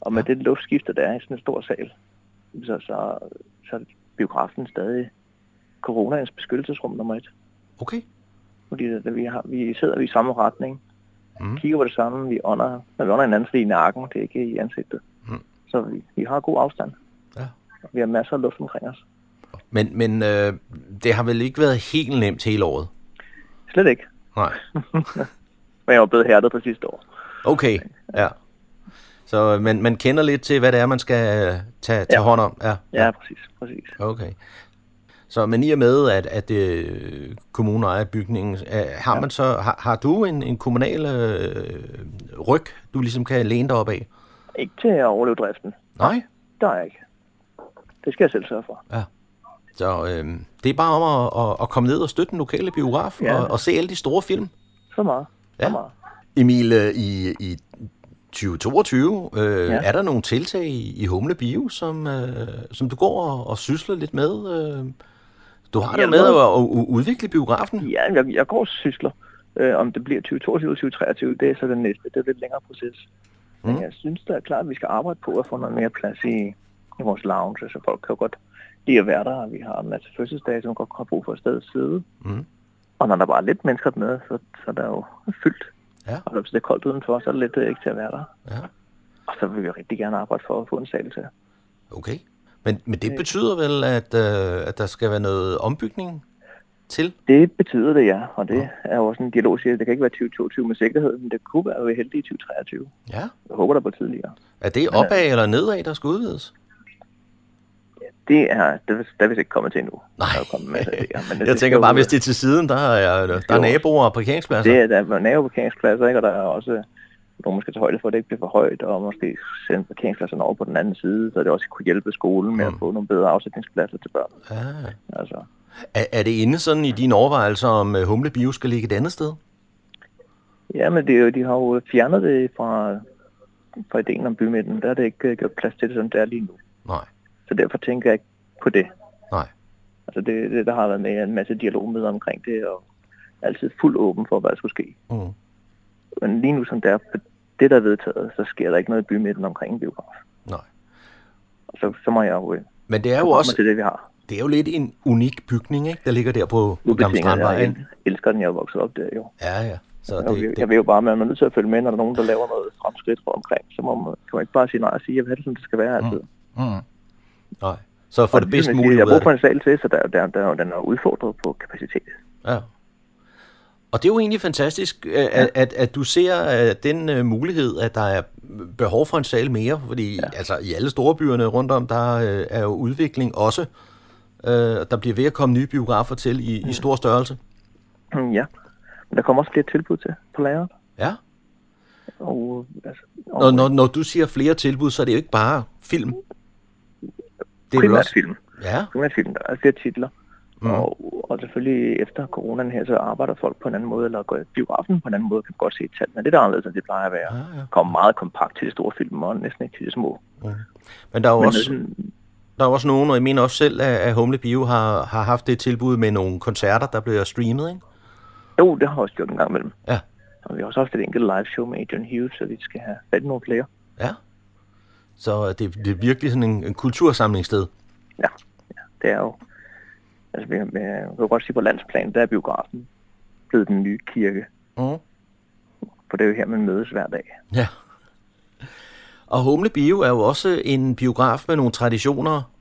J: Og med ja. det luftskifte, der er i sådan en stor sal, så, så, så er biografen stadig coronaens beskyttelsesrum nummer et.
G: Okay.
J: Fordi det, vi, har, vi sidder i samme retning, mm. kigger på det samme, vi ånder, når vi ånder hinanden i nakken, det er ikke i ansigtet.
G: Mm.
J: Så vi, vi har god afstand.
G: Ja.
J: Og vi har masser af luft omkring os.
G: Men, men øh, det har vel ikke været helt nemt hele året?
J: Slet ikke.
G: Nej.
J: Men jeg var blevet hærdet på sidste år.
G: Okay, ja. Så man, man kender lidt til, hvad det er, man skal tage, tage
J: Ja.
G: hånd om? Ja,
J: Ja, præcis. præcis.
G: Okay. Så men i og med, at, at øh, kommunen ejer bygningen, øh, har man så har, har du en, en kommunal øh, ryg, du ligesom kan læne dig op af?
J: Ikke til at overleve driften.
G: Nej.
J: Der er jeg ikke. Det skal jeg selv sørge for.
G: Ja. Så øh, det er bare om at, at, at komme ned og støtte den lokale biograf
J: Ja.
G: og, og se alle de store film.
J: Så meget.
G: Ja.
J: Så meget.
G: Emil, øh, i, i 2022, øh,
J: Ja.
G: er der nogle tiltag i, i Humle Bio, som, øh, som du går og, og sysler lidt med? Øh, du har det med at, at, udvikle biografen.
J: Ja, jeg, jeg går og sysler. Øh, om det bliver 2022 eller 2023, det er så den næste. Det er lidt længere proces. Men
G: Mm.
J: jeg synes da klart, at vi skal arbejde på at få noget mere plads i, i vores lounge, så folk kan godt lide at være der. Vi har en masse fødselsdage, som godt har brug for et sted at sidde.
G: Mm.
J: Og når der bare er lidt mennesker med, så, så er der jo fyldt.
G: Ja.
J: Og hvis det er koldt udenfor, så er det lidt øh, ikke til at være der.
G: Ja.
J: Og så vil vi rigtig gerne arbejde for at få en sal til.
G: Okay. Men, men det betyder vel, at, øh, at der skal være noget ombygning til?
J: Det betyder det, ja. Og det er jo også en dialog, siger, det kan ikke være 2022 med sikkerhed, men det kunne være, at er heldige i 2023.
G: Ja.
J: Jeg håber, der på tidligere.
G: Er det opad eller nedad, der skal udvides?
J: Det er, det, er- der er vist ikke kommet til endnu.
G: Nej.
J: Der er kommet en masse idéer, men det,
G: Jeg
J: det
G: tænker bare, hvis det er til siden, der er, der er naboer og parkeringspladser.
J: Det er, der er naboparkeringspladser, ikke? og der er også nogen, man skal tage højde for, at det ikke bliver for højt, og måske sende parkeringspladserne over på den anden side, så det også kunne hjælpe skolen med at få nogle bedre afsætningspladser til børn.
G: Ah.
J: Altså,
G: Er, er det inde sådan i dine overvejelser, om øh, Humle Bio skal ligge et andet sted?
J: ja, men det er jo, de har jo fjernet det fra, fra ideen om bymidten. Der er det ikke øh, gjort plads til det, som det er lige nu.
G: Nej.
J: Så derfor tænker jeg ikke på det.
G: Nej.
J: Altså det, det der har været med en masse dialog med omkring det, og altid fuld åben for, hvad der skulle ske.
G: Mm.
J: Men lige nu, som det er på det, der er vedtaget, så sker der ikke noget i bymidten omkring en biograf.
G: Nej.
J: Og så, så må jeg jo... øh,
G: Men det er jo også
J: til det, vi har.
G: det er jo lidt en unik bygning, ikke? der ligger der på, på Gamle Strandvej.
J: jeg elsker den, jeg er vokset op der jo.
G: Ja, ja. Så
J: jeg,
G: det,
J: det, jeg ved jo bare, at man er nødt til at følge med, når der er nogen, der laver noget fremskridt for omkring. Så må man, kan man ikke bare sige nej og sige, at vil det, som det skal være altid.
G: Mm. Nej. Så for
J: Og
G: det bedst
J: som jeg siger,
G: mulige
J: Jeg
G: ud
J: har
G: af
J: brug for
G: det.
J: en sal til, så der, der, der, den er udfordret på kapacitet.
G: Ja. Og det er jo egentlig fantastisk, at, at, at, at du ser uh, den uh, mulighed, at der er behov for en sal mere, fordi ja. altså, i alle store byerne rundt om, der uh, er jo udvikling også. Uh, der bliver ved at komme nye biografer til i, i stor størrelse.
J: Mm, Ja, men der kommer også flere tilbud til på lageret.
G: Ja.
J: Og, altså, og
G: Når, når, når du siger flere tilbud, så er det jo ikke bare film. Det er
J: primært
G: også...
J: film.
G: Ja.
J: Primært film, der er flere titler.
G: Mm.
J: Mm. Og, og selvfølgelig efter coronaen her, så arbejder folk på en anden måde, eller går i biografen på en anden måde, kan godt se tallene. Det er anderledes, end det plejer at være.
G: Ja, ja.
J: Komme meget kompakt til de store film, og næsten ikke til de små.
G: Men der er jo
J: Men
G: også,
J: sådan-
G: der er også nogen, og jeg mener også selv, at, Humle Bio har, har haft det tilbud med nogle koncerter, der bliver streamet, ikke?
J: Jo, det har jeg også gjort en gang imellem.
G: Ja.
J: Og vi har også haft et enkelt live show med Adrian Hughes, så vi skal have fat nogle flere.
G: Ja. Så det, det er virkelig sådan en, en kultursamlingssted.
J: Ja, ja, det er jo... Altså, vi, vi, vi kan godt sige på landsplan, der er biografen blevet den nye kirke.
G: Mm.
J: For det er jo her, man mødes hver dag.
G: Ja. Og Humle Bio er jo også en biograf med nogle traditioner,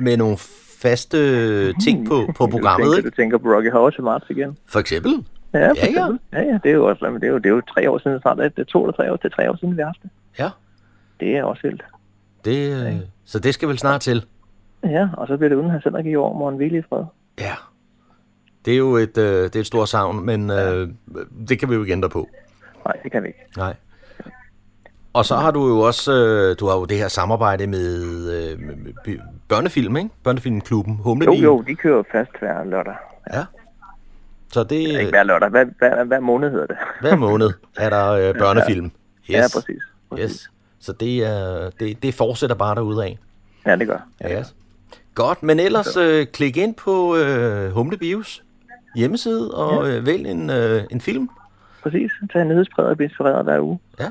G: med nogle faste ting på, på programmet,
J: du tænker? Du tænker på Rocky Horror til marts igen?
G: For eksempel?
J: Ja,
G: Ja,
J: for
G: ja.
J: eksempel. ja, ja. Det er jo også, det er jo, det er jo tre år siden snart. Det er to eller tre år, det er tre år siden, vi har haft det.
G: Ja.
J: Det er også vildt.
G: Det, øh, så det skal vel snart til.
J: Ja, og så bliver det uden Hans Henrik i år, morgen hvile i fred.
G: Ja. Det er jo et, øh, det er et stort savn, men øh, det kan vi jo ikke ændre på.
J: Nej, det kan vi ikke.
G: Nej. Og så har du jo også øh, du har jo det her samarbejde med, øh, med, børnefilm, ikke? Børnefilmklubben Humle
J: Jo, jo, de kører fast hver lørdag.
G: Ja. Så det
J: Ikke hver lørdag, hver, hver, hver måned hedder det.
G: hver måned er der øh, børnefilm. Yes.
J: Ja, præcis.
G: Yes. Så det, er, det, det fortsætter bare derude af.
J: Ja, det gør.
G: Ja, yes. Godt, men ellers øh, klik ind på øh, Humle Bios hjemmeside og øh, vælg en, øh, en film.
J: Præcis. Tag en nyhedsbrev og blive inspireret hver uge.
G: Ja.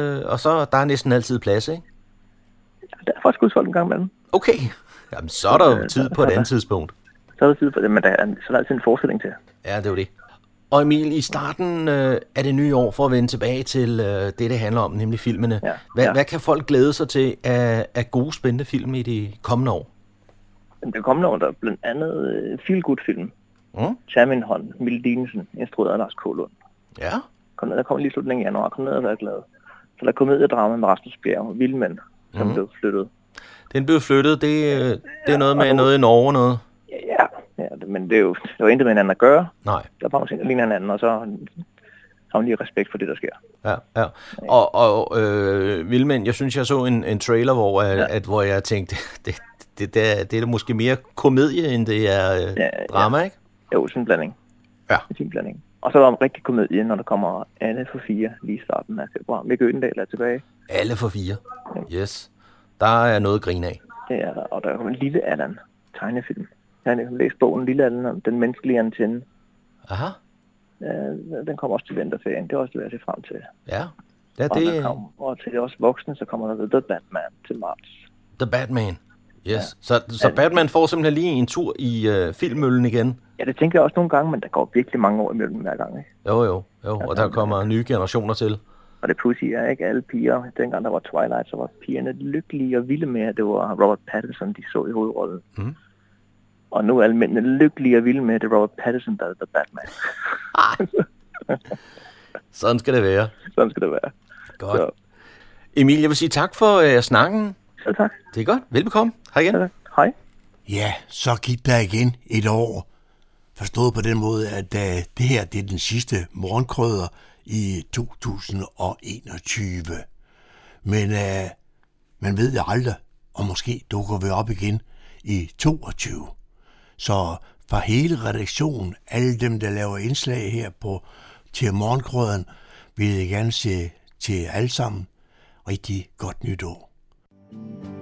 G: Øh, og så der er næsten altid plads, ikke?
J: Der er faktisk udsolgt en gang imellem.
G: Okay. Jamen, så er der jo tid på et andet tidspunkt.
J: Så er der tid på det, men der er, så er der altid en forestilling til.
G: Ja, det er jo det. Og Emil, i starten øh, af det nye år, for at vende tilbage til øh, det, det handler om, nemlig filmene.
J: Ja,
G: Hvad,
J: ja.
G: hvad kan folk glæde sig til af, af gode, spændende film i de kommende år?
J: Det kommende år, der er blandt andet øh, Feel Good film.
G: Mm?
J: Tag min hånd, Mille Dinesen, instrueret af Lars Kålund.
G: Ja.
J: Kom ned, der kommer lige i slutningen af januar, kom ned og vær glad. Så der er komediedrama med Rasmus Bjerg, Vildmænd, som
G: Mhm.
J: blev flyttet.
G: Den blev flyttet, det, øh, det er noget med noget i Norge noget.
J: Ja det, men det er jo det er jo intet med hinanden at gøre.
G: Nej.
J: Der er bare ting, der ligner hinanden, og så har man lige respekt for det, der sker.
G: Ja, ja. Og, og øh, Vilmænd, jeg synes, jeg så en, en trailer, hvor, ja. at, hvor jeg tænkte, det, det, det, er, det er måske mere komedie, end det er øh,
J: Ja,
G: drama, ikke?
J: Jo, sådan en blanding.
G: Ja.
J: En fin blanding. Og så er der en rigtig komedie, når der kommer Anne for fire lige i starten af februar. Mikke Øgendal er tilbage.
G: Alle for fire. Yes. Der er noget at grine af.
J: Det er der. Og der kommer en lille Allan tegnefilm. Jeg har læst bogen Lille Allan om den menneskelige antenne.
G: Aha.
J: Øh, den kommer også til vinterferien. Det er også det, jeg ser frem til.
G: Ja. Ja,
J: Og,
G: det
J: og til også voksne, så kommer der The Batman til marts.
G: The Batman. Yes. Ja. Så, så Batman får simpelthen lige en tur i øh, filmmøllen igen.
J: Ja, det tænker jeg også nogle gange, men der går virkelig mange år imellem hver gang. Ikke?
G: Jo, jo, jo. Og der kommer nye generationer til.
J: Og det pussy er ikke alle piger. Dengang der var Twilight, så var pigerne lykkelige og vilde med, at det var Robert Pattinson, de så i hovedrollen.
G: Mm.
J: Og nu er alle mændene lykkelige og vilde med, at det er Robert Pattinson, der er The Batman.
G: Sådan skal det være.
J: Sådan skal det være.
G: Godt.
J: Så,
G: Emil, jeg vil sige tak for øh, snakken.
J: så tak.
G: Det er godt. Velbekomme. Hej igen.
J: Hej.
C: Ja, så gik der igen et år. Forstået på den måde, at uh, det her det er den sidste morgenkrøder i 2021. Men uh, man ved jo aldrig, og måske dukker vi op igen i 22. Så fra hele redaktionen, alle dem, der laver indslag her på til morgenkrøden, vil jeg gerne sige til alle sammen rigtig godt nytår. Disse